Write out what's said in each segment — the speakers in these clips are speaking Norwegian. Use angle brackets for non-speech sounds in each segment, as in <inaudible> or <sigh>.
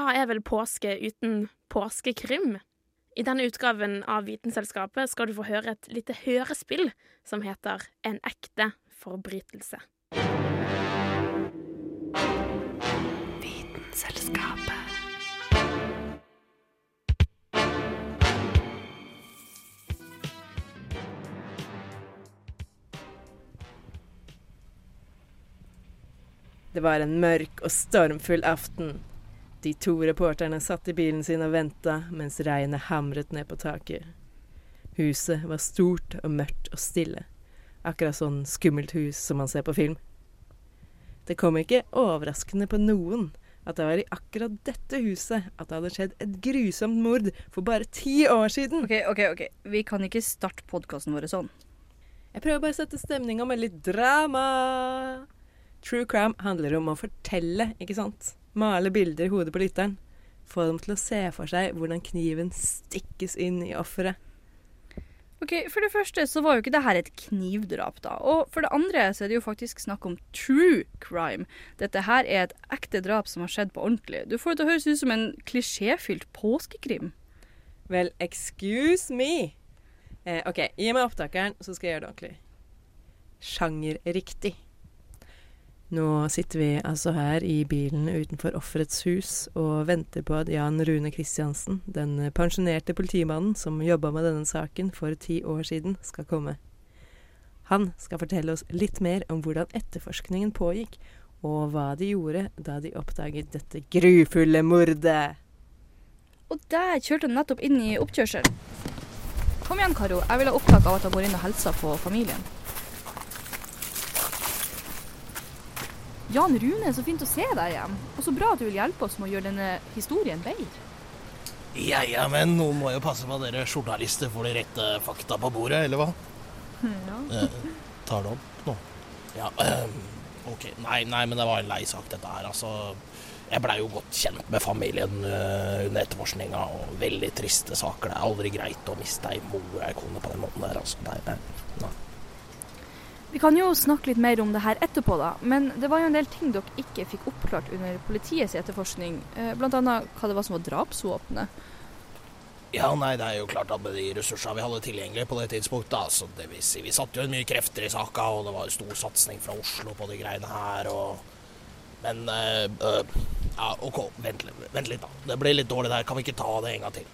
Hva er vel påske uten påskekrim? I denne utgaven av Vitenselskapet skal du få høre et lite hørespill som heter En ekte forbrytelse. Vitenselskapet. Det var en mørk og stormfull aften. De to reporterne satt i bilen sin og venta mens regnet hamret ned på taket. Huset var stort og mørkt og stille, akkurat sånn skummelt hus som man ser på film. Det kom ikke overraskende på noen at det var i akkurat dette huset at det hadde skjedd et grusomt mord for bare ti år siden. OK, OK, ok. Vi kan ikke starte podkasten vår sånn. Jeg prøver bare å sette stemninga med litt drama. True crime handler om å fortelle, ikke sant? Male bilder i hodet på lytteren. Få dem til å se for seg hvordan kniven stikkes inn i offeret. Ok, For det første så var jo ikke det her et knivdrap, da. Og for det andre så er det jo faktisk snakk om true crime. Dette her er et ekte drap som har skjedd på ordentlig. Du får det til å høres ut som en klisjéfylt påskekrim. Vel, excuse me. Eh, OK, gi meg opptakeren, så skal jeg gjøre det ordentlig. Sjangerriktig. Nå sitter vi altså her i bilen utenfor offerets hus og venter på at Jan Rune Kristiansen, den pensjonerte politimannen som jobba med denne saken for ti år siden, skal komme. Han skal fortelle oss litt mer om hvordan etterforskningen pågikk, og hva de gjorde da de oppdaget dette grufulle mordet. Og der kjørte han nettopp inn i oppkjørselen. Kom igjen, Karo. Jeg vil ha opptak av at han går inn og hilser på familien. Jan Rune, så fint å se deg igjen. Og så bra at du vil hjelpe oss med å gjøre denne historien bedre. Ja, ja, men noen må jo passe på at dere journalister får de rette fakta på bordet, eller hva? Ja. <laughs> Eh, tar det opp nå? Ja, eh, OK. Nei, nei, men det var en lei sak, dette her. Altså, jeg blei jo godt kjent med familien uh, under etterforskninga, og veldig triste saker. Det er aldri greit å miste ei mor ei kone på den måten der, altså. Nei, nei, nei. Vi kan jo snakke litt mer om det her etterpå, da. Men det var jo en del ting dere ikke fikk oppklart under politiets etterforskning. Bl.a. Blant annet hva det var som var drapsvåpenet. Ja, nei, det er jo klart at med de ressursene vi hadde tilgjengelig på det tidspunktet, så det vil si, vi satte jo mye krefter i saka, og det var stor satsing fra Oslo på de greiene her, og Men øh, øh, Ja, OK, vent, vent litt, da. Det ble litt dårlig der. Kan vi ikke ta det en gang til?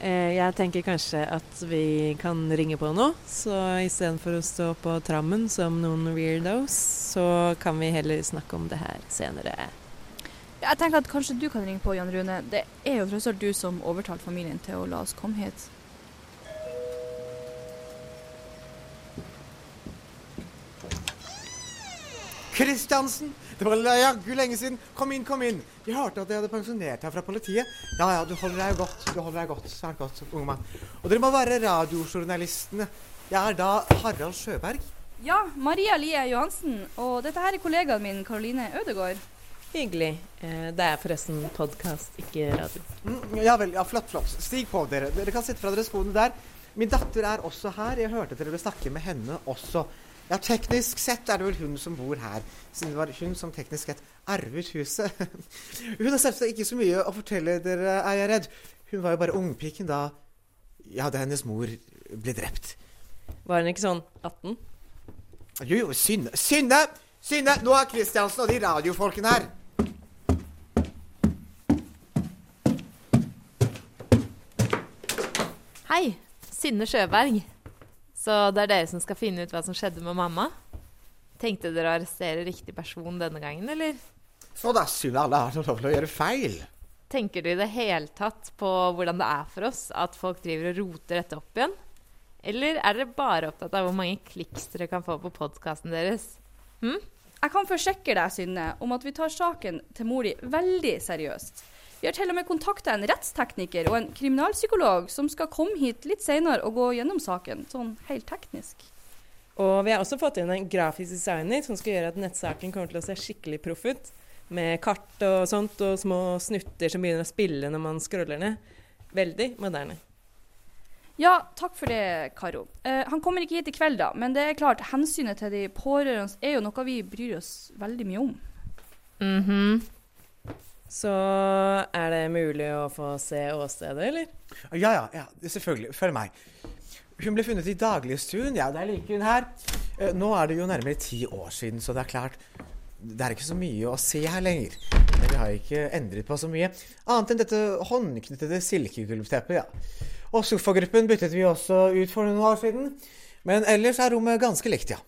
Eh, jeg tenker kanskje at vi kan ringe på nå, så istedenfor å stå på trammen som noen weirdos, så kan vi heller snakke om det her senere. Jeg tenker at kanskje du kan ringe på, Jan Rune. Det er jo tross alt du som overtalte familien til å la oss komme hit. Kristiansen! Det var jaggu lenge siden. Kom inn, kom inn. Jeg hørte at dere hadde pensjonert deg fra politiet. Ja ja, du holder deg godt. Du holder deg godt. Svært godt, unge mann. Og dere må være radiojournalistene. Jeg er da Harald Sjøberg. Ja, Maria Lie Johansen. Og dette her er kollegaen min, Karoline Ødegård. Hyggelig. Eh, det er forresten podkast, ikke radio. Mm, ja vel, ja, flott, flott. Stig på, dere. Dere kan sitte fra deres skoene der. Min datter er også her. Jeg hørte dere ville snakke med henne også. Ja, teknisk sett er det vel hun som bor her, siden det var hun som teknisk sett arvet huset. <laughs> hun har selvsagt ikke så mye å fortelle dere, er jeg redd. Hun var jo bare ungpiken da Ja, da hennes mor ble drept. Var hun ikke sånn 18? Jo, jo, Synne Synne! Synne! Nå er Kristiansen og de radiofolkene her. Hei, Synne Sjøberg. Så det er dere som skal finne ut hva som skjedde med mamma? Tenkte dere å arrestere riktig person denne gangen, eller? Så da, synd alle har lov til å gjøre feil. Tenker du i det hele tatt på hvordan det er for oss at folk driver og roter dette opp igjen? Eller er dere bare opptatt av hvor mange kliks dere kan få på podkasten deres? Hm? Jeg kan forsikre deg, Synne, om at vi tar saken til mor di veldig seriøst. Vi har til og med kontakta en rettstekniker og en kriminalpsykolog som skal komme hit litt senere og gå gjennom saken, sånn helt teknisk. Og vi har også fått inn en grafisk designer som skal gjøre at nettsaken kommer til å se skikkelig proff ut. Med kart og sånt, og små snutter som begynner å spille når man scroller ned. Veldig moderne. Ja, takk for det, Karo. Eh, han kommer ikke hit i kveld, da, men det er klart, hensynet til de pårørende er jo noe vi bryr oss veldig mye om. Mhm. Så er det mulig å få se åstedet, eller? Ja, ja, ja, selvfølgelig. Følg meg. Hun ble funnet i dagligstuen. Ja, det er like hun her. Eh, Nå er det jo nærmere ti år siden, så det er klart Det er ikke så mye å se her lenger. Men vi har ikke endret på så mye. Annet enn dette håndknyttede silkegulvteppet, ja. Og sofagruppen byttet vi også ut for noen år siden. Men ellers er rommet ganske likt, ja.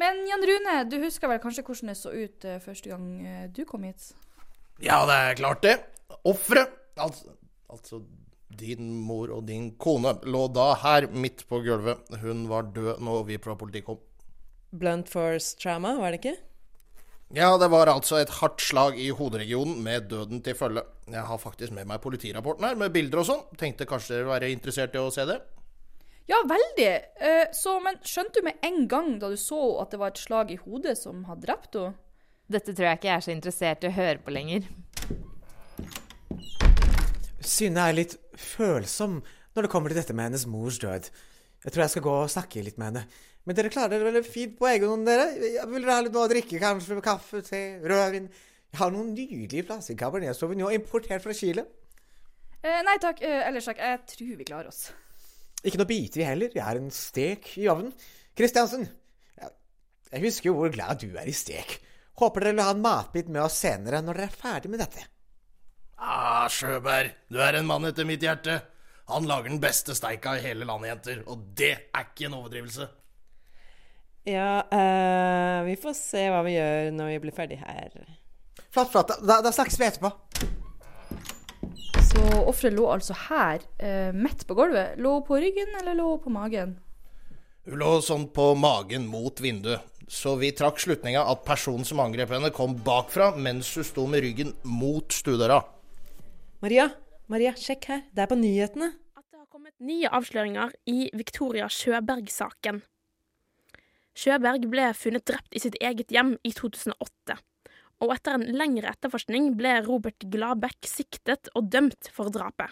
Men Jan Rune, du husker vel kanskje hvordan det så ut eh, første gang eh, du kom hit? Ja, det er klart det. Offeret, altså, altså din mor og din kone, lå da her midt på gulvet. Hun var død når vi fra politiet kom. Blunt force trauma, var det ikke? Ja, det var altså et hardt slag i hoderegionen med døden til følge. Jeg har faktisk med meg politirapporten her, med bilder og sånn. Tenkte kanskje dere være interessert i å se det? Ja, veldig. Eh, så, men skjønte du med en gang da du så at det var et slag i hodet som hadde drept henne? Dette tror jeg ikke jeg er så interessert i å høre på lenger. Synne er litt følsom når det kommer til dette med hennes mors død. Jeg tror jeg skal gå og snakke litt med henne. Men dere klarer dere veldig fint på egen hånd, dere. Vil dere ha litt noe å drikke? Kanskje kaffe, te, rødvin? Jeg har noen nydelige flasker Cabernet Sauvignon importert fra Chile. Eh, nei takk, eh, ellers takk. Jeg tror vi klarer oss. Ikke noe biter vi heller. Jeg har en stek i ovnen. Kristiansen, jeg, jeg husker jo hvor glad du er i stek. Håper dere vil ha en matbit med oss senere når dere er ferdig med dette. Ah, Sjøberg, du er en mann etter mitt hjerte. Han lager den beste steika i hele landet, jenter. Og det er ikke en overdrivelse. Ja, uh, vi får se hva vi gjør når vi blir ferdig her. Flott, flott. Da, da snakkes vi etterpå. Så offeret lå altså her, uh, midt på gulvet. Lå hun på ryggen, eller lå hun på magen? Hun lå sånn på magen mot vinduet. Så vi trakk slutninga at personen som angrep henne, kom bakfra mens hun sto med ryggen mot stuedøra. Maria, Maria, sjekk her. Det er på nyhetene. at det har kommet nye avsløringer i Victoria Sjøberg-saken. Sjøberg ble funnet drept i sitt eget hjem i 2008. Og etter en lengre etterforskning ble Robert Gladbekk siktet og dømt for drapet.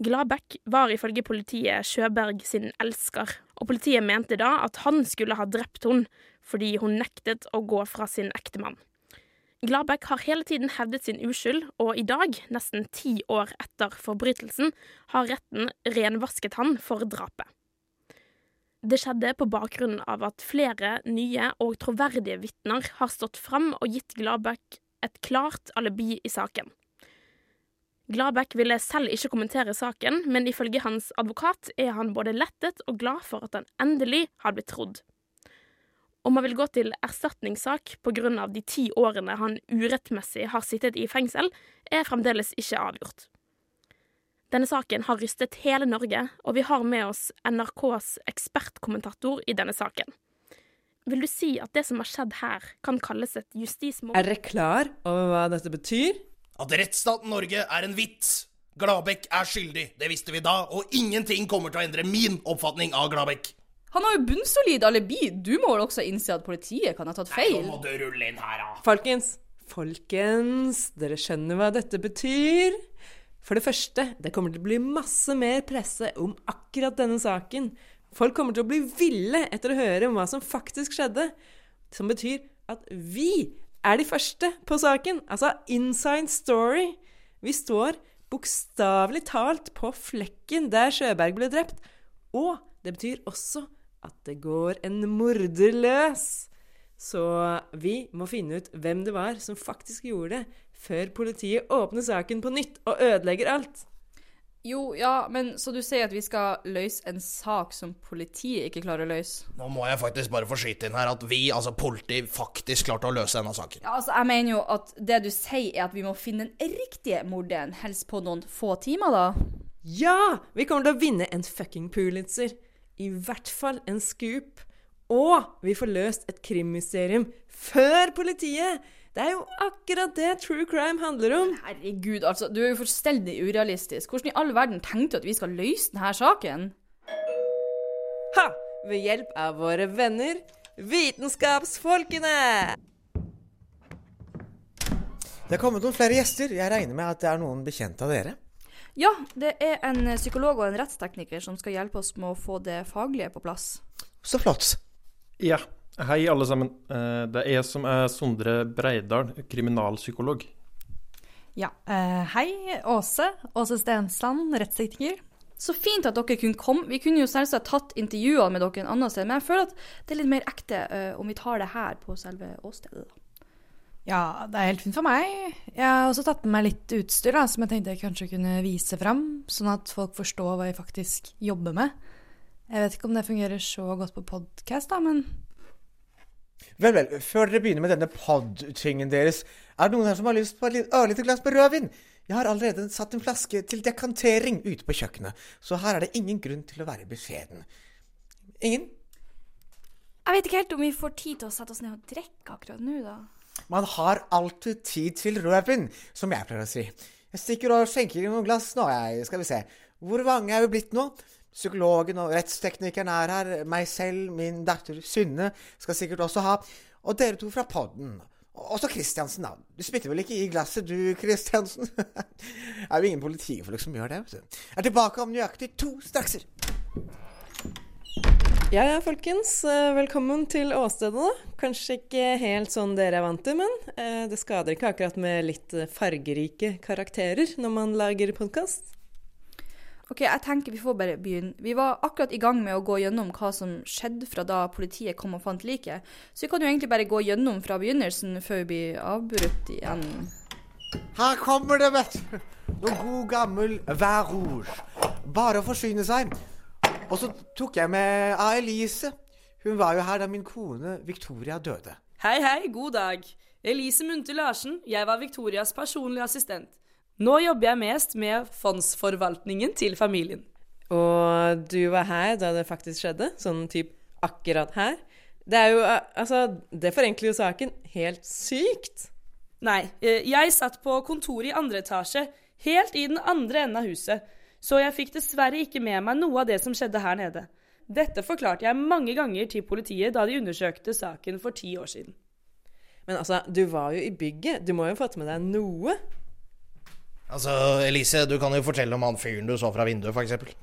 Gladbekk var ifølge politiet Sjøberg sin elsker, og politiet mente da at han skulle ha drept hun fordi hun nektet å gå fra sin ektemann. Gladbekk har hele tiden hevdet sin uskyld, og i dag, nesten ti år etter forbrytelsen, har retten renvasket han for drapet. Det skjedde på bakgrunn av at flere nye og troverdige vitner har stått fram og gitt Gladbekk et klart alibi i saken. Gladbekk ville selv ikke kommentere saken, men ifølge hans advokat er han både lettet og glad for at han endelig har blitt trodd. Om han vil gå til erstatningssak av de ti årene han urettmessig har sittet i fengsel, er fremdeles ikke avgjort. Denne saken har rystet hele Norge, og vi har med oss NRKs ekspertkommentator i denne saken. Vil du si at det som har skjedd her, kan kalles et justismord? Er dere klar over hva dette betyr? At rettsstaten Norge er en vits. Gladbekk er skyldig, det visste vi da, og ingenting kommer til å endre min oppfatning av Gladbekk. Han har jo bunnsolid alibi. Du må vel også innse at politiet kan ha tatt feil? Nei, nå må du rulle inn her, da. Folkens, folkens, dere skjønner hva dette betyr? For det første, det kommer til å bli masse mer presse om akkurat denne saken. Folk kommer til å bli ville etter å høre om hva som faktisk skjedde. Som betyr at vi er de første på saken. Altså inside story. Vi står bokstavelig talt på flekken der Sjøberg ble drept. Og det betyr også at det går en morder løs. Så vi må finne ut hvem det var som faktisk gjorde det, før politiet åpner saken på nytt og ødelegger alt. Jo, ja, men så du sier at vi skal løse en sak som politiet ikke klarer å løse? Nå må jeg faktisk bare få skyte inn her at vi, altså politiet, faktisk klarte å løse denne saken. Ja, altså, jeg mener jo at det du sier er at vi må finne den riktige morderen, helst på noen få timer, da. Ja! Vi kommer til å vinne en fucking Pulitzer. I hvert fall en scoop. Og vi får løst et krimmysterium før politiet! Det er jo akkurat det true crime handler om. Herregud, altså. Du er jo fullstendig urealistisk. Hvordan i all verden tenkte du at vi skal løse denne saken? Ha! Ved hjelp av våre venner Vitenskapsfolkene! Det er kommet noen flere gjester. Jeg regner med at det er noen bekjente av dere. Ja, det er en psykolog og en rettstekniker som skal hjelpe oss med å få det faglige på plass. Så flott. Ja, hei alle sammen. Eh, Det er jeg som er Sondre Breidal, kriminalpsykolog. Ja. eh, hei, Åse. Åse Stensland, rettstekniker. Så fint at dere kunne komme. Vi kunne jo selvsagt tatt intervjuene med dere en annen sted, men jeg føler at det er litt mer ekte eh, om vi tar det her på selve åstedet. Ja, det er helt fint for meg. Jeg har også tatt med meg litt utstyr da, som jeg tenkte jeg kanskje kunne vise fram, sånn at folk forstår hva jeg faktisk jobber med. Jeg vet ikke om det fungerer så godt på podkast, da, men Vel, vel, før dere begynner med denne pod-tingen deres, er det noen her som har lyst på et ørlite glass med rødvin? Jeg har allerede satt en flaske til dekantering ute på kjøkkenet, så her er det ingen grunn til å være beskjeden. Ingen? Jeg vet ikke helt om vi får tid til å sette oss ned og drikke akkurat nå, da. Man har alltid tid til rødvin, som jeg pleier å si. Jeg stikker og skjenker noen glass nå, jeg. Skal vi se. Hvor mange er vi blitt nå? Psykologen og rettsteknikeren er her. Meg selv, min datter Synne skal sikkert også ha. Og dere to fra podden. Også Kristiansen, da. Du spytter vel ikke i glasset, du, Kristiansen? <laughs> det er jo ingen politifolk som gjør det. vet du. Jeg er tilbake om nøyaktig to strakser. Ja ja, folkens. Eh, Velkommen til åstedet. Kanskje ikke helt sånn dere er vant til, men eh, det skader ikke akkurat med litt eh, fargerike karakterer når man lager podkast. Ok, jeg tenker vi får bare begynne. Vi var akkurat i gang med å gå gjennom hva som skjedde fra da politiet kom og fant liket, så vi kan jo egentlig bare gå gjennom fra begynnelsen før vi blir avbrutt igjen. Her kommer det, vet du. Noe god gammel vær rouge. Bare å forsyne seg. Og så tok jeg med Elise. Hun var jo her da min kone Victoria døde. Hei, hei, god dag. Elise Munthe Larsen, jeg var Victorias personlige assistent. Nå jobber jeg mest med fondsforvaltningen til familien. Og du var her da det faktisk skjedde? Sånn typ akkurat her? Det er jo eh, Altså, det forenkler jo saken helt sykt. Nei, eh, jeg satt på kontoret i andre etasje, helt i den andre enden av huset, så jeg fikk dessverre ikke med meg noe av det som skjedde her nede. Dette forklarte jeg mange ganger til politiet da de undersøkte saken for ti år siden. Men altså, du var jo i bygget. Du må jo ha fått med deg noe? Altså, Elise, du kan jo fortelle om han fyren du så fra vinduet, f.eks.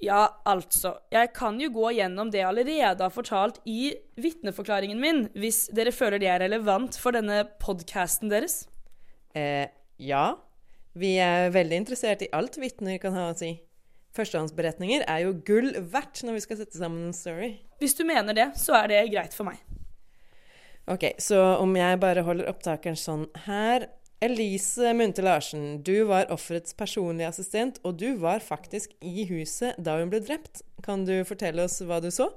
Ja, altså. Jeg kan jo gå gjennom det jeg allerede har fortalt i vitneforklaringen min, hvis dere føler det er relevant for denne podkasten deres. Eh, ja. Vi er veldig interessert i alt vitner kan ha å si. Førstehåndsberetninger er jo gull verdt når vi skal sette sammen en story. Hvis du mener det, så er det greit for meg. Ok, så om jeg bare holder opptakeren sånn her Elise Munthe Larsen, du var offerets personlige assistent, og du var faktisk i huset da hun ble drept. Kan du fortelle oss hva du så?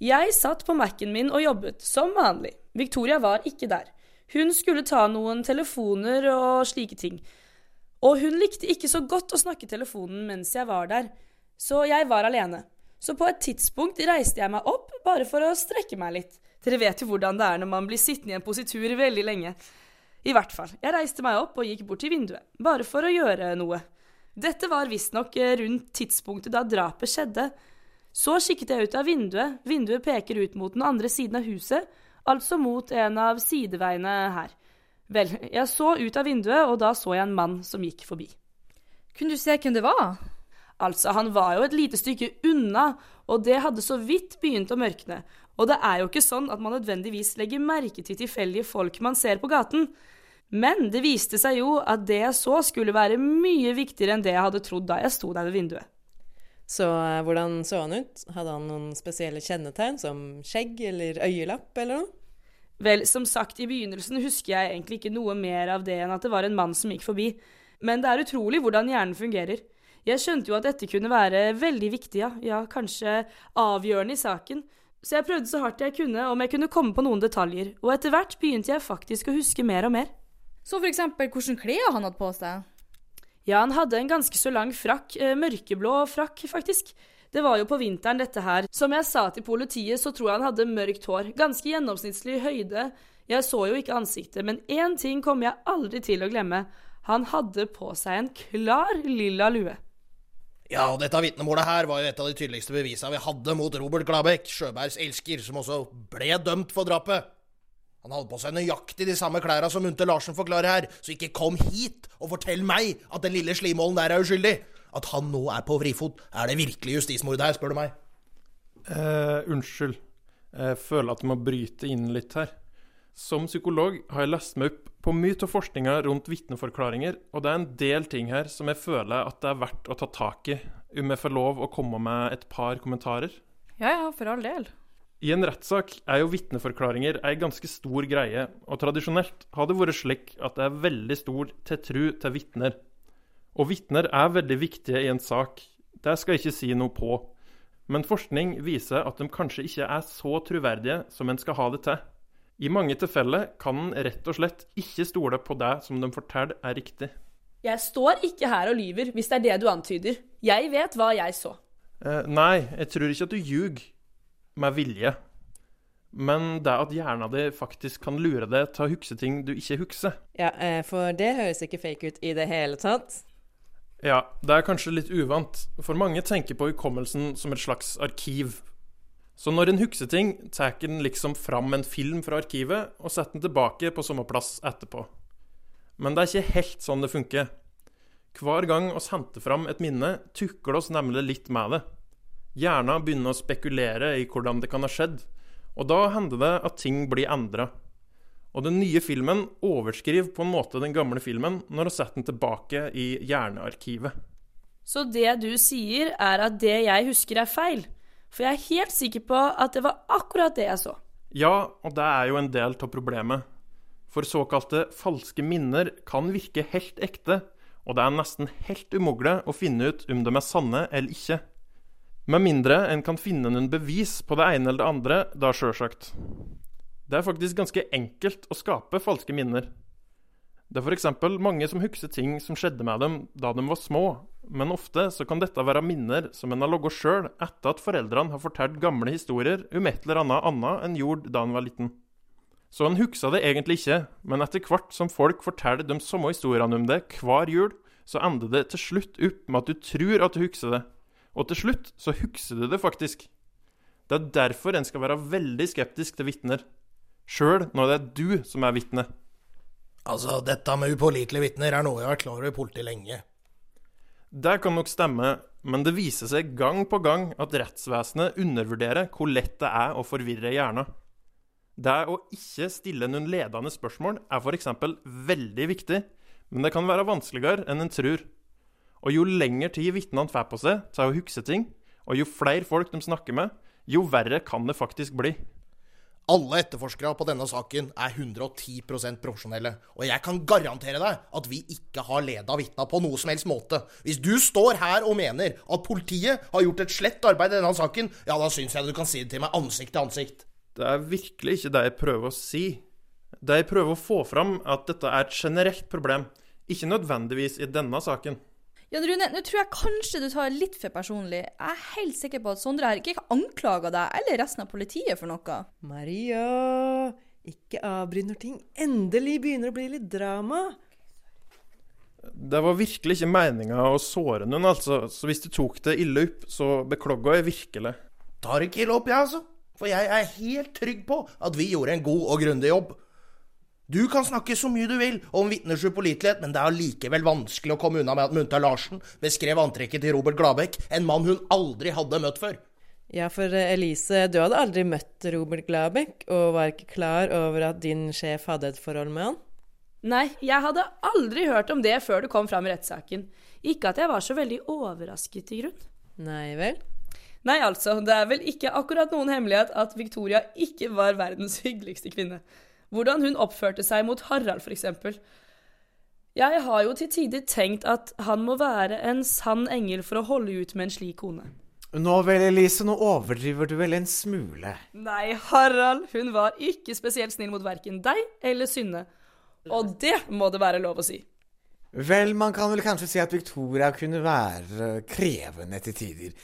Jeg satt på Mac-en min og jobbet, som vanlig. Victoria var ikke der. Hun skulle ta noen telefoner og slike ting. Og hun likte ikke så godt å snakke i telefonen mens jeg var der, så jeg var alene. Så på et tidspunkt reiste jeg meg opp bare for å strekke meg litt. Dere vet jo hvordan det er når man blir sittende i en positur veldig lenge. I hvert fall. Jeg reiste meg opp og gikk bort til vinduet, bare for å gjøre noe. Dette var visstnok rundt tidspunktet da drapet skjedde. Så kikket jeg ut av vinduet. Vinduet peker ut mot den andre siden av huset, altså mot en av sideveiene her. Vel, jeg så ut av vinduet, og da så jeg en mann som gikk forbi. Kunne du se hvem det var? Altså, han var jo et lite stykke unna, og det hadde så vidt begynt å mørkne. Og det er jo ikke sånn at man nødvendigvis legger merke til tilfeldige folk man ser på gaten. Men det viste seg jo at det jeg så, skulle være mye viktigere enn det jeg hadde trodd da jeg sto der ved vinduet. Så eh, hvordan så han ut? Hadde han noen spesielle kjennetegn, som skjegg eller øyelapp eller noe? Vel, som sagt, i begynnelsen husker jeg egentlig ikke noe mer av det enn at det var en mann som gikk forbi. Men det er utrolig hvordan hjernen fungerer. Jeg skjønte jo at dette kunne være veldig viktig, ja, ja, kanskje avgjørende i saken. Så jeg prøvde så hardt jeg kunne om jeg kunne komme på noen detaljer, og etter hvert begynte jeg faktisk å huske mer og mer. Så for eksempel hvilke klær han hadde på seg? Ja, han hadde en ganske så lang frakk, eh, mørkeblå frakk, faktisk. Det var jo på vinteren, dette her. Som jeg sa til politiet, så tror jeg han hadde mørkt hår. Ganske gjennomsnittlig høyde. Jeg så jo ikke ansiktet, men én ting kommer jeg aldri til å glemme. Han hadde på seg en klar lilla lue. Ja, og dette vitnemålet her var jo et av de tydeligste bevisene vi hadde mot Robert Glabekk, Sjøbergs elsker, som også ble dømt for drapet. Han hadde på seg nøyaktig de samme klærne som Munte Larsen forklarer her, så ikke kom hit og fortell meg at den lille slimålen der er uskyldig. At han nå er på vrifot, er det virkelig justismord her, spør du meg. Eh, unnskyld. Jeg føler at jeg må bryte inn litt her. Som psykolog har jeg lest meg opp på mye av forskninga rundt vitneforklaringer, og det er en del ting her som jeg føler at det er verdt å ta tak i, om jeg får lov å komme med et par kommentarer. Ja ja, for all del. I en rettssak er jo vitneforklaringer ei ganske stor greie, og tradisjonelt har det vært slik at det er veldig stor tiltru til vitner. Og vitner er veldig viktige i en sak, det skal jeg ikke si noe på. Men forskning viser at de kanskje ikke er så troverdige som en skal ha det til. I mange tilfeller kan en rett og slett ikke stole på det som de forteller er riktig. Jeg står ikke her og lyver, hvis det er det du antyder. Jeg vet hva jeg så. Eh, nei, jeg tror ikke at du ljuger med vilje. Men det at hjernen din faktisk kan lure deg til å huske ting du ikke husker. Ja, eh, for det høres ikke fake ut i det hele tatt. Ja, det er kanskje litt uvant, for mange tenker på hukommelsen som et slags arkiv. Så når en husker ting, tar en liksom fram en film fra arkivet og setter den tilbake på samme plass etterpå. Men det er ikke helt sånn det funker. Hver gang oss henter fram et minne, tukler oss nemlig litt med det. Hjernen begynner å spekulere i hvordan det kan ha skjedd, og da hender det at ting blir endra. Og den nye filmen overskriver på en måte den gamle filmen når vi setter den tilbake i hjernearkivet. Så det du sier, er at det jeg husker, er feil? For jeg er helt sikker på at det var akkurat det jeg så. Ja, og det er jo en del av problemet. For såkalte falske minner kan virke helt ekte, og det er nesten helt umulig å finne ut om de er sanne eller ikke. Med mindre en kan finne noen bevis på det ene eller det andre, da sjølsagt. Det er faktisk ganske enkelt å skape falske minner. Det er f.eks. mange som husker ting som skjedde med dem da de var små, men ofte så kan dette være minner som en har logget sjøl etter at foreldrene har fortalt gamle historier om et eller annet annet enn gjorde da en var liten. Så en husker det egentlig ikke, men etter hvert som folk forteller de samme historiene om det hver jul, så ender det til slutt opp med at du tror at du husker det. Og til slutt så husker du det faktisk. Det er derfor en skal være veldig skeptisk til vitner. Sjøl når det er du som er vitne. Altså, dette med upålitelige vitner er noe jeg har vært klar over i politiet lenge. Det kan nok stemme, men det viser seg gang på gang at rettsvesenet undervurderer hvor lett det er å forvirre hjernen. Det å ikke stille noen ledende spørsmål er f.eks. veldig viktig, men det kan være vanskeligere enn en tror. Og jo lengre tid vitnene får på seg til å huske ting, og jo flere folk de snakker med, jo verre kan det faktisk bli. Alle etterforskere på denne saken er 110% profesjonelle, og jeg kan garantere deg at vi ikke har leda vitna på noe som helst måte. Hvis du står her og mener at politiet har gjort et slett arbeid i denne saken, ja, da syns jeg du kan si det til meg ansikt til ansikt. Det er virkelig ikke det jeg prøver å si. Det jeg prøver å få fram, er at dette er et generelt problem, ikke nødvendigvis i denne saken. Jan Rune, nå tror jeg kanskje du tar litt for personlig. Jeg er helt sikker på at Sondre her ikke anklager deg eller resten av politiet for noe. Maria, ikke avbryt når ting endelig begynner å bli litt drama. Det var virkelig ikke meninga å såre noen, altså. Så hvis du tok det ille opp, så beklager jeg virkelig. Tar ikke ille opp, jeg, altså. For jeg er helt trygg på at vi gjorde en god og grundig jobb. Du kan snakke så mye du vil om vitners upålitelighet, men det er allikevel vanskelig å komme unna med at Munta Larsen beskrev antrekket til Robert Gladbekk, en mann hun aldri hadde møtt før. Ja, for eh, Elise, du hadde aldri møtt Robert Gladbekk, og var ikke klar over at din sjef hadde et forhold med han? Nei, jeg hadde aldri hørt om det før det kom fram i rettssaken. Ikke at jeg var så veldig overrasket, i grunn. Nei vel? Nei, altså, det er vel ikke akkurat noen hemmelighet at Victoria ikke var verdens <laughs> hyggeligste kvinne. Hvordan hun oppførte seg mot Harald, f.eks. Jeg har jo til tider tenkt at han må være en sann engel for å holde ut med en slik kone. Nå vel, Elise, nå overdriver du vel en smule. Nei, Harald, hun var ikke spesielt snill mot verken deg eller Synne. Og det må det være lov å si. Vel, man kan vel kanskje si at Victoria kunne være krevende til tider.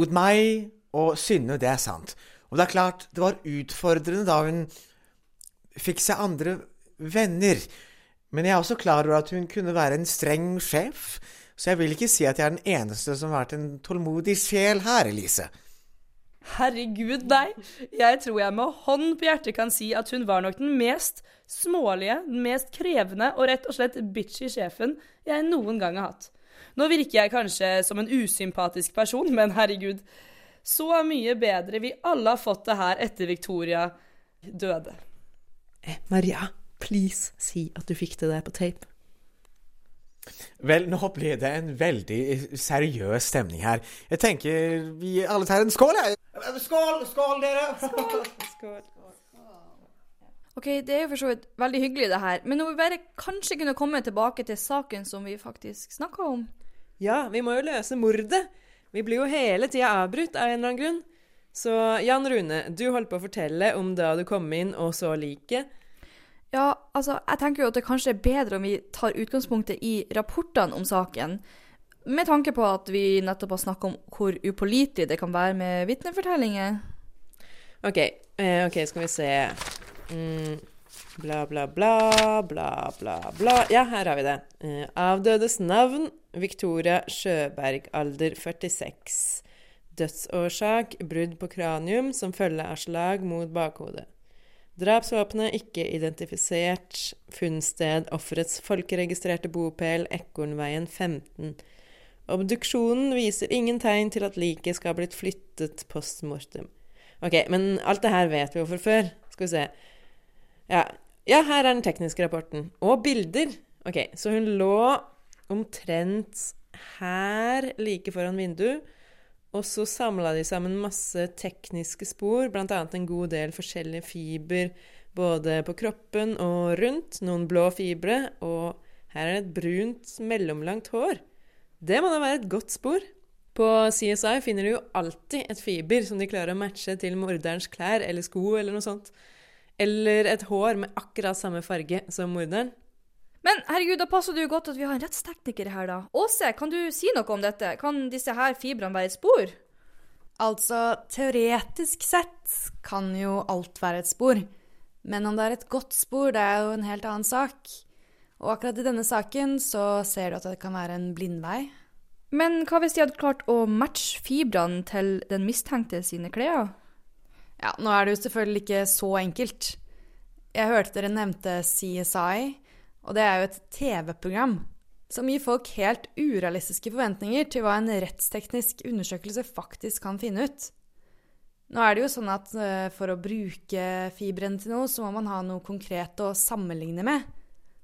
Mot meg og Synne, det er sant. Og det er klart, det var utfordrende da hun fikk seg andre venner. Men jeg er også klar over at hun kunne være en streng sjef, så jeg vil ikke si at jeg er den eneste som har vært en tålmodig sjel her, Elise. Herregud, nei. Jeg tror jeg med hånd på hjertet kan si at hun var nok den mest smålige, den mest krevende og rett og slett bitchy sjefen jeg noen gang har hatt. Nå virker jeg kanskje som en usympatisk person, men herregud. Så mye bedre vi alle har fått det her etter Victoria døde. Eh, Maria, please si at du fikk det der på tape. Vel, nå blir det en veldig seriøs stemning her. Jeg tenker vi alle tar en skål, jeg. Skål, skål, dere! Skål. OK, det er jo for så vidt veldig hyggelig, det her. Men om vi bare kanskje kunne komme tilbake til saken som vi faktisk snakka om? Ja, vi må jo løse mordet. Vi blir jo hele tida avbrutt av en eller annen grunn. Så Jan Rune, du holdt på å fortelle om da du kom inn og så liket. Ja, altså, jeg tenker jo at det kanskje er bedre om vi tar utgangspunktet i rapportene om saken. Med tanke på at vi nettopp har snakka om hvor upålitelig det kan være med vitnefortellinger. OK, eh, ok, skal vi se mm, Bla, bla, bla, bla, bla, bla. Ja, her har vi det. Eh, avdødes navn Victoria Sjøberg, alder 46. Dødsårsak brudd på kranium som følge av slag mot bakhodet. Drapsvåpenet ikke identifisert. Funnsted offerets folkeregistrerte bopel Ekornveien 15. Obduksjonen viser ingen tegn til at liket skal ha blitt flyttet post mortem. Ok, men alt det her vet vi jo fra før. Skal vi se. Ja. ja, her er den tekniske rapporten. Og bilder. Ok, så hun lå omtrent her, like foran vinduet. Og så samla de sammen masse tekniske spor, bl.a. en god del forskjellige fiber både på kroppen og rundt. Noen blå fibre, og her er det et brunt, mellomlangt hår. Det må da være et godt spor. På CSI finner du jo alltid et fiber som de klarer å matche til morderens klær eller sko eller noe sånt. Eller et hår med akkurat samme farge som morderen. Men herregud, da passer det jo godt at vi har en rettstekniker her, da. Åse, kan du si noe om dette? Kan disse her fibrene være et spor? Altså, teoretisk sett kan jo alt være et spor. Men om det er et godt spor, det er jo en helt annen sak. Og akkurat i denne saken så ser du at det kan være en blindvei. Men hva hvis de hadde klart å matche fibrene til den mistenkte sine klær? Ja, nå er det jo selvfølgelig ikke så enkelt. Jeg hørte dere nevnte CSI. Og det er jo et TV-program som gir folk helt urealistiske forventninger til hva en rettsteknisk undersøkelse faktisk kan finne ut. Nå er det jo sånn at uh, for å bruke fiberen til noe, så må man ha noe konkret å sammenligne med.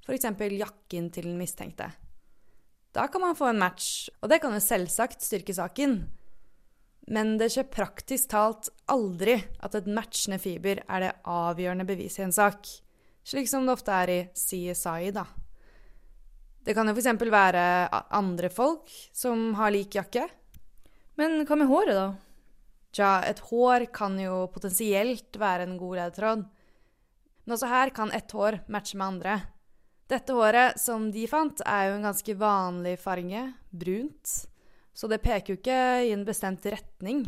F.eks. jakken til den mistenkte. Da kan man få en match, og det kan jo selvsagt styrke saken. Men det skjer praktisk talt aldri at et matchende fiber er det avgjørende beviset i en sak slik som det ofte er i CSI, da. Det kan jo f.eks. være andre folk som har lik jakke. Men hva med håret, da? Tja, et hår kan jo potensielt være en god ledetråd. Men også her kan ett hår matche med andre. Dette håret som de fant, er jo en ganske vanlig farge, brunt, så det peker jo ikke i en bestemt retning.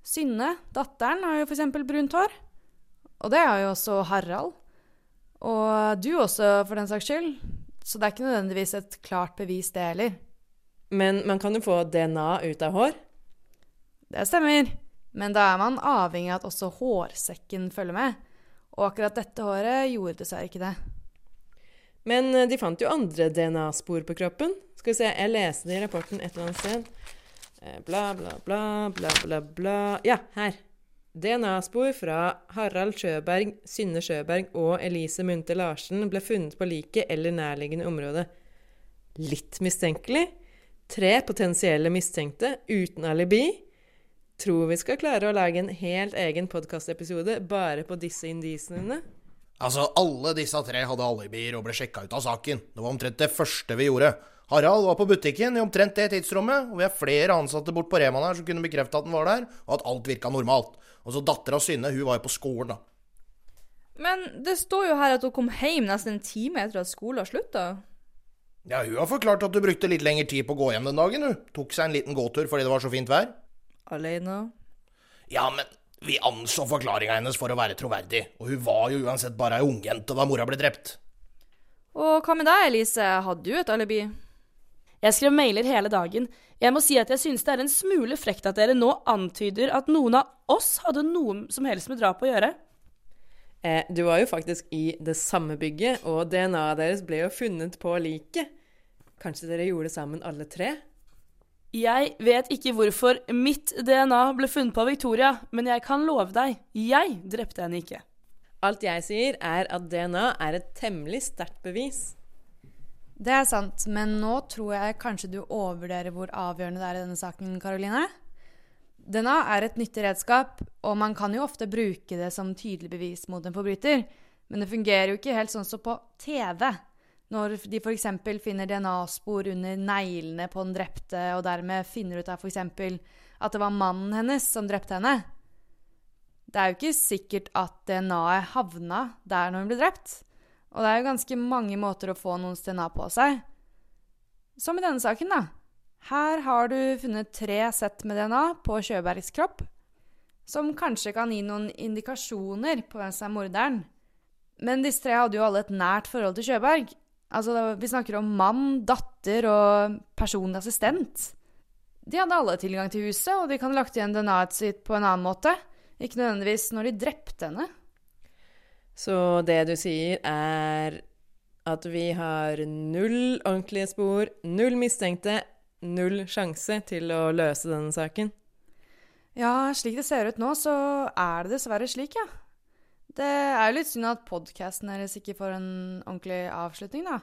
Synne, datteren, har jo f.eks. brunt hår. Og det har jo også Harald. Og du også, for den saks skyld. Så det er ikke nødvendigvis et klart bevis, det heller. Men man kan jo få DNA ut av hår? Det stemmer. Men da er man avhengig av at også hårsekken følger med. Og akkurat dette håret gjorde dessverre ikke det. Men eh, de fant jo andre DNA-spor på kroppen. Skal vi se, jeg leste det i rapporten et eller annet sted. Eh, bla, bla, bla, bla, bla, bla Ja, her. DNA-spor fra Harald Sjøberg, Synne Sjøberg og Elise Munthe Larsen ble funnet på liket eller nærliggende område. Litt mistenkelig. Tre potensielle mistenkte uten alibi. Tror vi skal klare å lage en helt egen podkastepisode bare på disse indisiene. Altså, alle disse tre hadde alibier og ble sjekka ut av saken. Det var omtrent det første vi gjorde. Harald var på butikken i omtrent det tidsrommet, og vi har flere ansatte bort på Rema der som kunne bekrefte at han var der, og at alt virka normalt. Og så dattera Synne, hun var jo på skolen, da. Men det står jo her at hun kom hjem nesten en time etter at skolen slutta. Ja, hun har forklart at hun brukte litt lengre tid på å gå hjem den dagen, hun. Tok seg en liten gåtur fordi det var så fint vær. alene. Ja, men vi anså forklaringa hennes for å være troverdig, og hun var jo uansett bare ei ungjente da mora ble drept. Og hva med deg, Elise, hadde du et alibi? Jeg skrev mailer hele dagen. Jeg må si at jeg synes det er en smule frekt at dere nå antyder at noen av oss hadde noe som helst med drap å gjøre. Eh, du var jo faktisk i det samme bygget, og DNA-et deres ble jo funnet på liket. Kanskje dere gjorde det sammen alle tre? Jeg vet ikke hvorfor mitt DNA ble funnet på Victoria, men jeg kan love deg, jeg drepte henne ikke. Alt jeg sier, er at DNA er et temmelig sterkt bevis. Det er sant, men nå tror jeg kanskje du overvurderer hvor avgjørende det er i denne saken, Karoline. DNA er et nyttig redskap, og man kan jo ofte bruke det som tydelig bevis mot en forbryter, men det fungerer jo ikke helt sånn som på TV. Når de f.eks. finner DNA-spor under neglene på den drepte, og dermed finner ut av f.eks. at det var mannen hennes som drepte henne. Det er jo ikke sikkert at DNA-et havna der når hun ble drept. Og det er jo ganske mange måter å få noens DNA på seg. Som i denne saken, da. Her har du funnet tre sett med DNA på Sjøbergs kropp, som kanskje kan gi noen indikasjoner på hvem som er morderen. Men disse tre hadde jo alle et nært forhold til Sjøberg. Altså, Vi snakker om mann, datter og personlig assistent. De hadde alle tilgang til huset, og de kan ha lagt igjen DNA-et sitt på en annen måte. Ikke nødvendigvis når de drepte henne. Så det du sier, er at vi har null ordentlige spor, null mistenkte, null sjanse til å løse denne saken? Ja, slik det ser ut nå, så er det dessverre slik, ja. Det er jo litt synd at podkasten deres ikke får en ordentlig avslutning, da.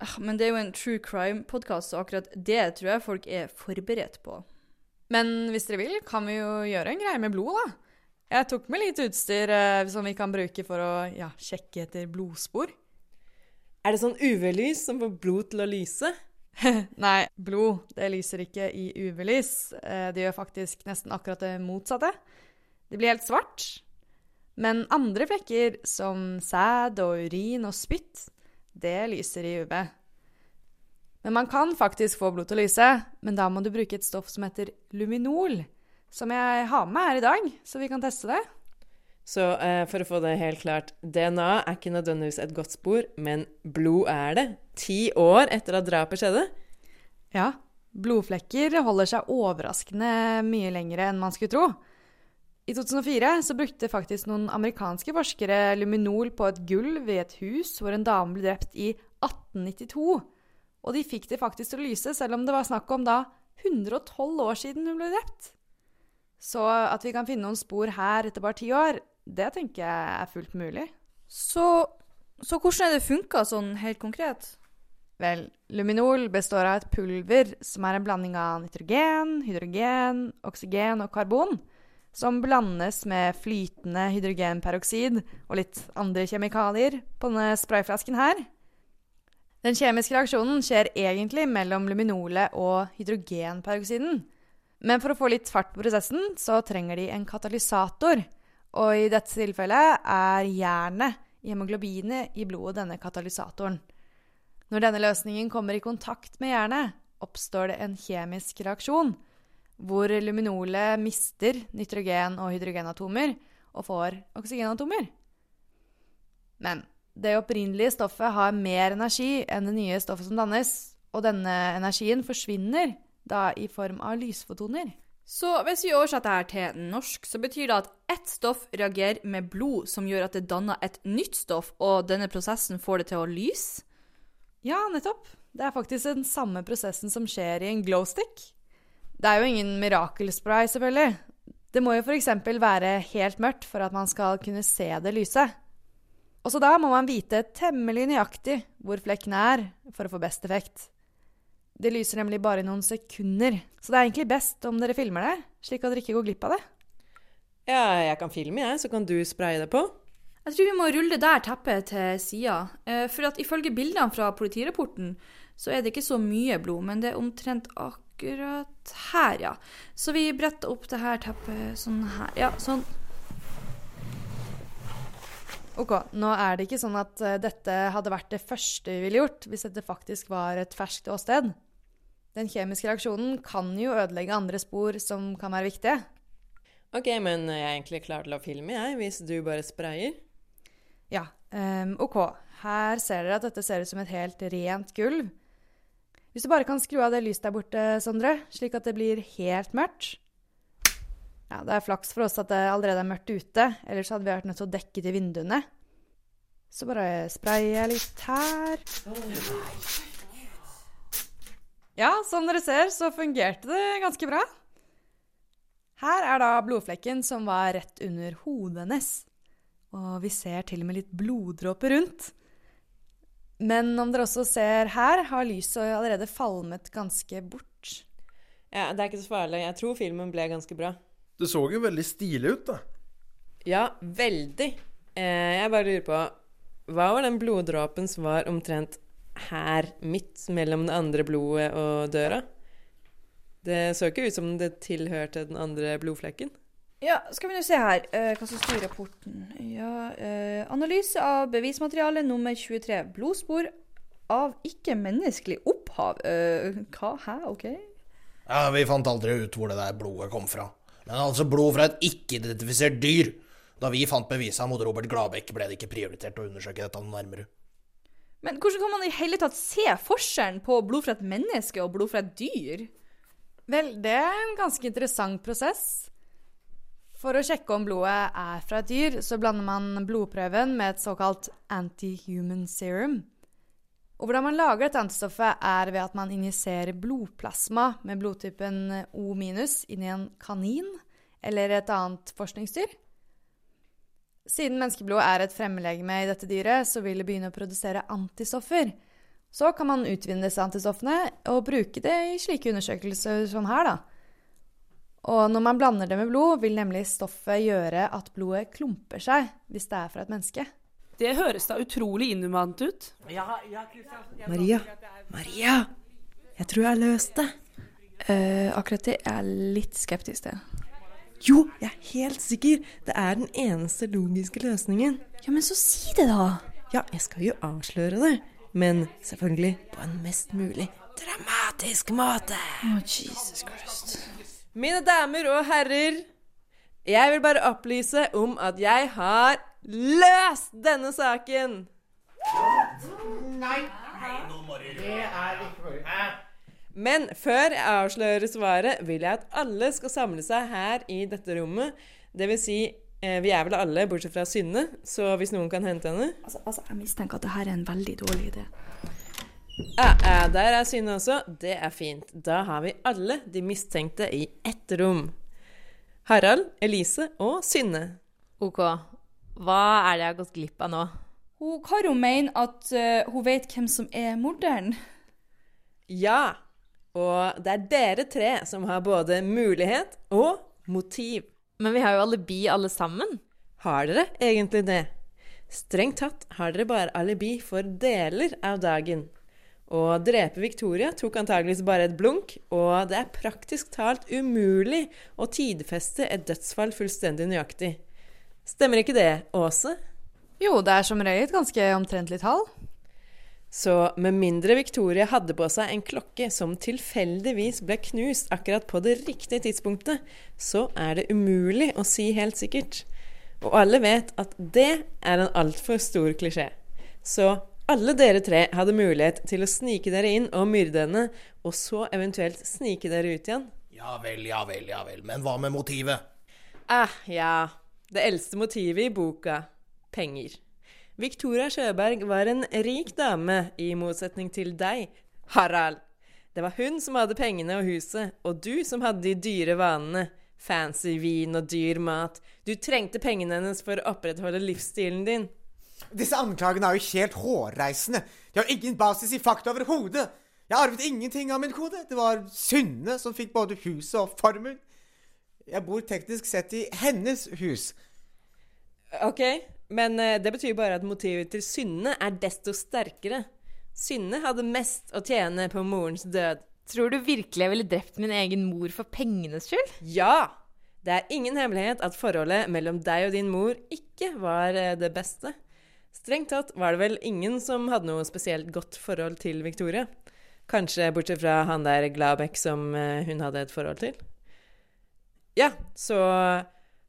Ah, Men det er jo en true crime-podkast, så akkurat det tror jeg folk er forberedt på. Men hvis dere vil, kan vi jo gjøre en greie med blod, da. Jeg tok med litt utstyr eh, som vi kan bruke for å ja, sjekke etter blodspor. Er det sånn UV-lys som får blod til å lyse? <laughs> Nei, blod det lyser ikke i UV-lys. Eh, det gjør faktisk nesten akkurat det motsatte. Det blir helt svart. Men andre flekker, som sæd og urin og spytt, det lyser i UV. Men man kan faktisk få blod til å lyse, men da må du bruke et stoff som heter luminol som jeg har med her i dag, så vi kan teste det. Så eh, for å få det helt klart DNA er ikke nødvendigvis et godt spor, men blod er det. Ti år etter at drapet skjedde. Ja. Blodflekker holder seg overraskende mye lenger enn man skulle tro. I 2004 så brukte faktisk noen amerikanske forskere luminol på et gulv i et hus hvor en dame ble drept i 1892. Og de fikk det faktisk til å lyse, selv om det var snakk om da 112 år siden hun ble drept. Så at vi kan finne noen spor her etter bare ti år, det tenker jeg er fullt mulig. Så, så hvordan er det funka sånn helt konkret? Vel, luminol består av et pulver som er en blanding av nitrogen, hydrogen, oksygen og karbon, som blandes med flytende hydrogenperoksid og litt andre kjemikalier på denne sprayflasken her. Den kjemiske reaksjonen skjer egentlig mellom luminolet og hydrogenperoksiden. Men for å få litt fart på prosessen, så trenger de en katalysator. Og i dette tilfellet er jernet hemoglobinet i blodet denne katalysatoren. Når denne løsningen kommer i kontakt med jernet, oppstår det en kjemisk reaksjon, hvor luminolet mister nitrogen- og hydrogenatomer og får oksygenatomer. Men det opprinnelige stoffet har mer energi enn det nye stoffet som dannes, og denne energien forsvinner da i form av lysfotoner. Så hvis vi oversetter dette til norsk, så betyr det at ett stoff reagerer med blod, som gjør at det danner et nytt stoff, og denne prosessen får det til å lyse? Ja, nettopp. Det er faktisk den samme prosessen som skjer i en glowstick. Det er jo ingen mirakelspray, selvfølgelig. Det må jo f.eks. være helt mørkt for at man skal kunne se det lyse. Også da må man vite temmelig nøyaktig hvor flekkene er for å få best effekt. Det lyser nemlig bare i noen sekunder, så det er egentlig best om dere filmer det, slik at dere ikke går glipp av det. Ja, jeg kan filme, jeg, så kan du spraye det på. Jeg tror vi må rulle det der teppet til sida. Eh, for at ifølge bildene fra politirapporten, så er det ikke så mye blod, men det er omtrent akkurat her, ja. Så vi bretter opp det her teppet sånn her. Ja, sånn. Ok, nå er det ikke sånn at uh, dette hadde vært det første vi ville gjort, hvis dette faktisk var et ferskt åsted. Den kjemiske reaksjonen kan jo ødelegge andre spor som kan være viktige. OK, men jeg er egentlig klar til å filme, jeg, hvis du bare sprayer. Ja, um, OK. Her ser dere at dette ser ut som et helt rent gulv. Hvis du bare kan skru av det lyset der borte, Sondre, slik at det blir helt mørkt. Ja, Det er flaks for oss at det allerede er mørkt ute, ellers hadde vi vært nødt til å dekke til vinduene. Så bare sprayer jeg litt her. Ja, som dere ser, så fungerte det ganske bra. Her er da blodflekken som var rett under hodet hennes. Og vi ser til og med litt bloddråper rundt. Men om dere også ser her, har lyset allerede falmet ganske bort. Ja, Det er ikke så farlig. Jeg tror filmen ble ganske bra. Det så jo veldig stilig ut, da. Ja, veldig. Eh, jeg bare lurer på Hva var den bloddråpen som var omtrent her, midt mellom det andre blodet og døra? Det så ikke ut som det tilhørte den andre blodflekken. Ja, skal vi nå se her eh, hva som står i rapporten. Ja, eh, analyse av bevismateriale nummer 23. Blodspor av ikke-menneskelig opphav. Eh, hva? Hæ? OK? Ja, Vi fant aldri ut hvor det der blodet kom fra. Men altså blod fra et ikke-identifisert dyr. Da vi fant bevisene mot Robert Gladbekk, ble det ikke prioritert å undersøke dette nærmere. Men hvordan kan man i hele tatt se forskjellen på blod fra et menneske og blod fra et dyr? Vel, det er en ganske interessant prosess. For å sjekke om blodet er fra et dyr, så blander man blodprøven med et såkalt anti-human serum. Og hvordan man lager dette antistoffet, er ved at man injiserer blodplasma med blodtypen O inn i en kanin eller et annet forskningsdyr. Siden menneskeblod er et fremmedlegeme i dette dyret, så vil det begynne å produsere antistoffer. Så kan man utvinne disse antistoffene og bruke det i slike undersøkelser som her, da. Og når man blander det med blod, vil nemlig stoffet gjøre at blodet klumper seg hvis det er fra et menneske. Det høres da utrolig inhumant ut. Maria, Maria, jeg tror jeg har løst det. Uh, akkurat det er jeg litt skeptisk til. Jo, jeg er helt sikker. Det er den eneste logiske løsningen. Ja, men så si det, da. Ja, jeg skal jo avsløre det. Men selvfølgelig på en mest mulig dramatisk måte. Å, Jesus Christ. Mine damer og herrer, jeg vil bare opplyse om at jeg har løst denne saken. Nei, det er ikke mulig. Men før jeg avslører svaret, vil jeg at alle skal samle seg her i dette rommet. Det vil si, eh, vi er vel alle, bortsett fra Synne, så hvis noen kan hente henne Altså, altså, jeg mistenker at det her er en veldig dårlig idé. Ja, ja, der er Synne også. Det er fint. Da har vi alle de mistenkte i ett rom. Harald, Elise og Synne. OK. Hva er det jeg har gått glipp av nå? Hun, Karo mener at uh, hun vet hvem som er morderen. Ja. Og det er dere tre som har både mulighet og motiv. Men vi har jo alibi alle sammen. Har dere egentlig det? Strengt tatt har dere bare alibi for deler av dagen. Å drepe Victoria tok antageligvis bare et blunk, og det er praktisk talt umulig å tidfeste et dødsfall fullstendig nøyaktig. Stemmer ikke det, Åse? Jo, det er som regel et ganske omtrentlig tall. Så med mindre Victoria hadde på seg en klokke som tilfeldigvis ble knust akkurat på det riktige tidspunktet, så er det umulig å si helt sikkert. Og alle vet at det er en altfor stor klisjé. Så alle dere tre hadde mulighet til å snike dere inn og myrde henne, og så eventuelt snike dere ut igjen. Ja vel, ja vel, ja vel. Men hva med motivet? Ah, ja. Det eldste motivet i boka penger. Victoria Sjøberg var en rik dame, i motsetning til deg, Harald. Det var hun som hadde pengene og huset, og du som hadde de dyre vanene. Fancy vin og dyr mat. Du trengte pengene hennes for å opprettholde livsstilen din. Disse anklagene er jo helt hårreisende. De har ingen basis i fakta overhodet. Jeg arvet ingenting av min kode. Det var Synne som fikk både huset og formuen. Jeg bor teknisk sett i hennes hus. OK, men eh, det betyr bare at motivet til Synne er desto sterkere. Synne hadde mest å tjene på morens død. Tror du virkelig jeg ville drept min egen mor for pengenes skyld? Ja! Det er ingen hemmelighet at forholdet mellom deg og din mor ikke var eh, det beste. Strengt tatt var det vel ingen som hadde noe spesielt godt forhold til Victoria. Kanskje bortsett fra han der Glabek som eh, hun hadde et forhold til. Ja, så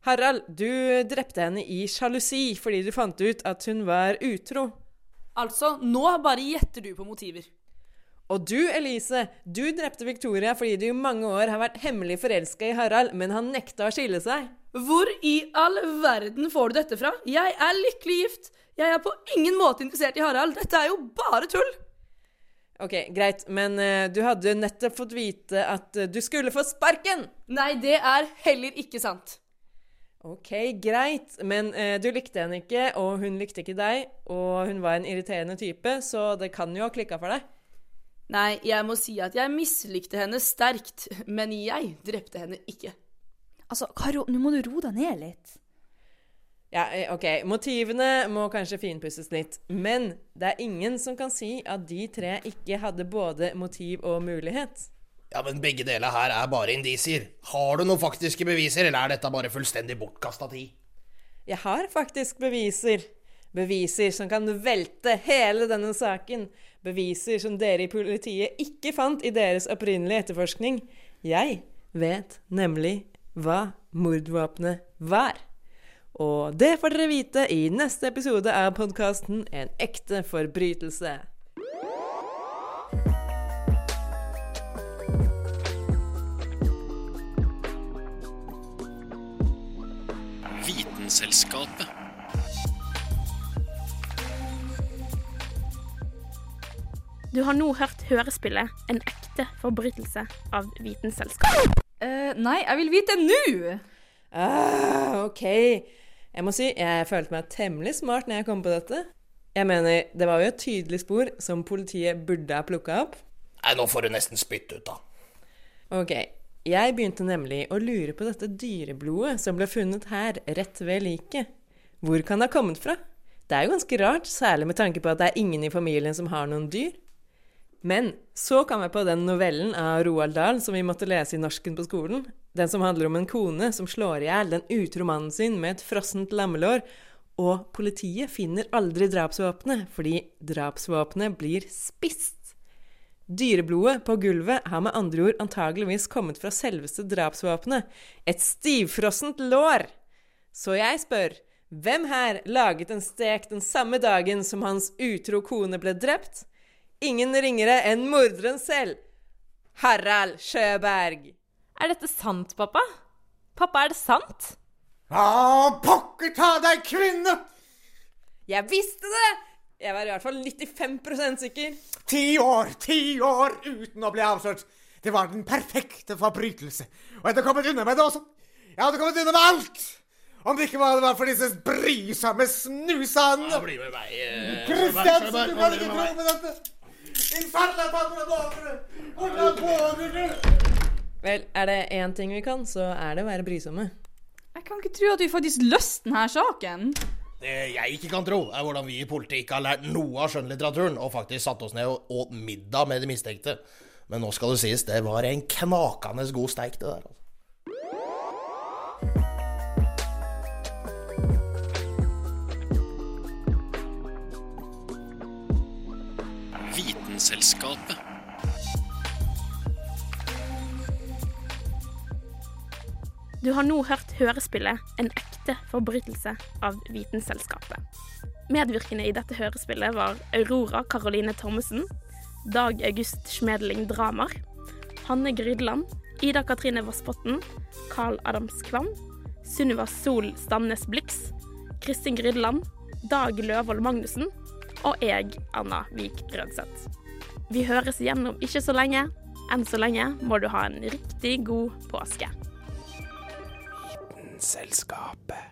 Harald, du drepte henne i sjalusi fordi du fant ut at hun var utro. Altså, nå bare gjetter du på motiver. Og du, Elise, du drepte Victoria fordi du i mange år har vært hemmelig forelska i Harald, men han nekta å skille seg. Hvor i all verden får du dette fra? Jeg er lykkelig gift. Jeg er på ingen måte interessert i Harald. Dette er jo bare tull. Ok, greit, men uh, du hadde nettopp fått vite at uh, du skulle få sparken! Nei, det er heller ikke sant. Ok, greit, men eh, du likte henne ikke, og hun likte ikke deg, og hun var en irriterende type, så det kan jo ha klikka for deg. Nei, jeg må si at jeg mislikte henne sterkt, men jeg drepte henne ikke. Altså, Karo, nå må du roe deg ned litt. Ja, eh, ok, motivene må kanskje finpusses litt, men det er ingen som kan si at de tre ikke hadde både motiv og mulighet. Ja, men begge deler her er bare indisier. Har du noen faktiske beviser, eller er dette bare fullstendig bortkasta tid? Jeg har faktisk beviser. Beviser som kan velte hele denne saken. Beviser som dere i politiet ikke fant i deres opprinnelige etterforskning. Jeg vet nemlig hva mordvåpenet var. Og det får dere vite i neste episode av podkasten En ekte forbrytelse. Vitenselskapet. Du har nå hørt hørespillet 'En ekte forbrytelse' av Vitenselskapet. Uh, nei, jeg vil vite nå! Ah, OK. Jeg må si jeg følte meg temmelig smart når jeg kom på dette. Jeg mener, det var jo et tydelig spor som politiet burde ha plukka opp. Nei, nå får du nesten spytte ut, da. Ok, jeg begynte nemlig å lure på dette dyreblodet som ble funnet her, rett ved liket. Hvor kan det ha kommet fra? Det er jo ganske rart, særlig med tanke på at det er ingen i familien som har noen dyr. Men så kom jeg på den novellen av Roald Dahl som vi måtte lese i norsken på skolen. Den som handler om en kone som slår i hjel den utro mannen sin med et frossent lammelår. Og politiet finner aldri drapsvåpenet, fordi drapsvåpenet blir spist. Dyreblodet på gulvet har med andre ord antageligvis kommet fra selveste drapsvåpenet. Et stivfrossent lår! Så jeg spør, hvem her laget en stek den samme dagen som hans utro kone ble drept? Ingen ringere enn morderen selv. Harald Sjøberg. Er dette sant, pappa? Pappa, er det sant? Å, pokker ta deg, kvinne! Jeg visste det! Jeg var i hvert fall 95% sikker. Ti år, ti år uten å bli avslørt. Det var den perfekte forbrytelse. Og jeg hadde kommet unna med det også. Jeg hadde kommet unna med alt! Om det ikke var, det var for disse brysomme snusene. Ja, bli med meg. eh, Kristiansen, du kan ikke tro på dette! Hvordan våger du? Hvordan våger du? Vel, er det én ting vi kan, så er det å være brysomme. Jeg kan ikke tro at vi faktisk løste denne saken. Det jeg ikke kan tro, er hvordan vi i politiet ikke har lært noe av skjønnlitteraturen, og faktisk satt oss ned og åt middag med de mistenkte. Men nå skal det sies, det var en knakende god steik, det der. altså. Vitenselskapet. Du har nå hørt hørespillet 'En ekte forbrytelse' av Vitenselskapet. Medvirkende i dette hørespillet var Aurora Caroline Thommessen, Dag August Schmedling Dramar, Hanne Grydland, Ida Katrine Vassbotn, Carl Adams Kvam, Sunniva Sol Stamnes Blix, Kristin Grydland, Dag Løvold Magnussen og jeg, Anna Vik Rødseth. Vi høres igjennom ikke så lenge. Enn så lenge må du ha en riktig god påske. Selskapet.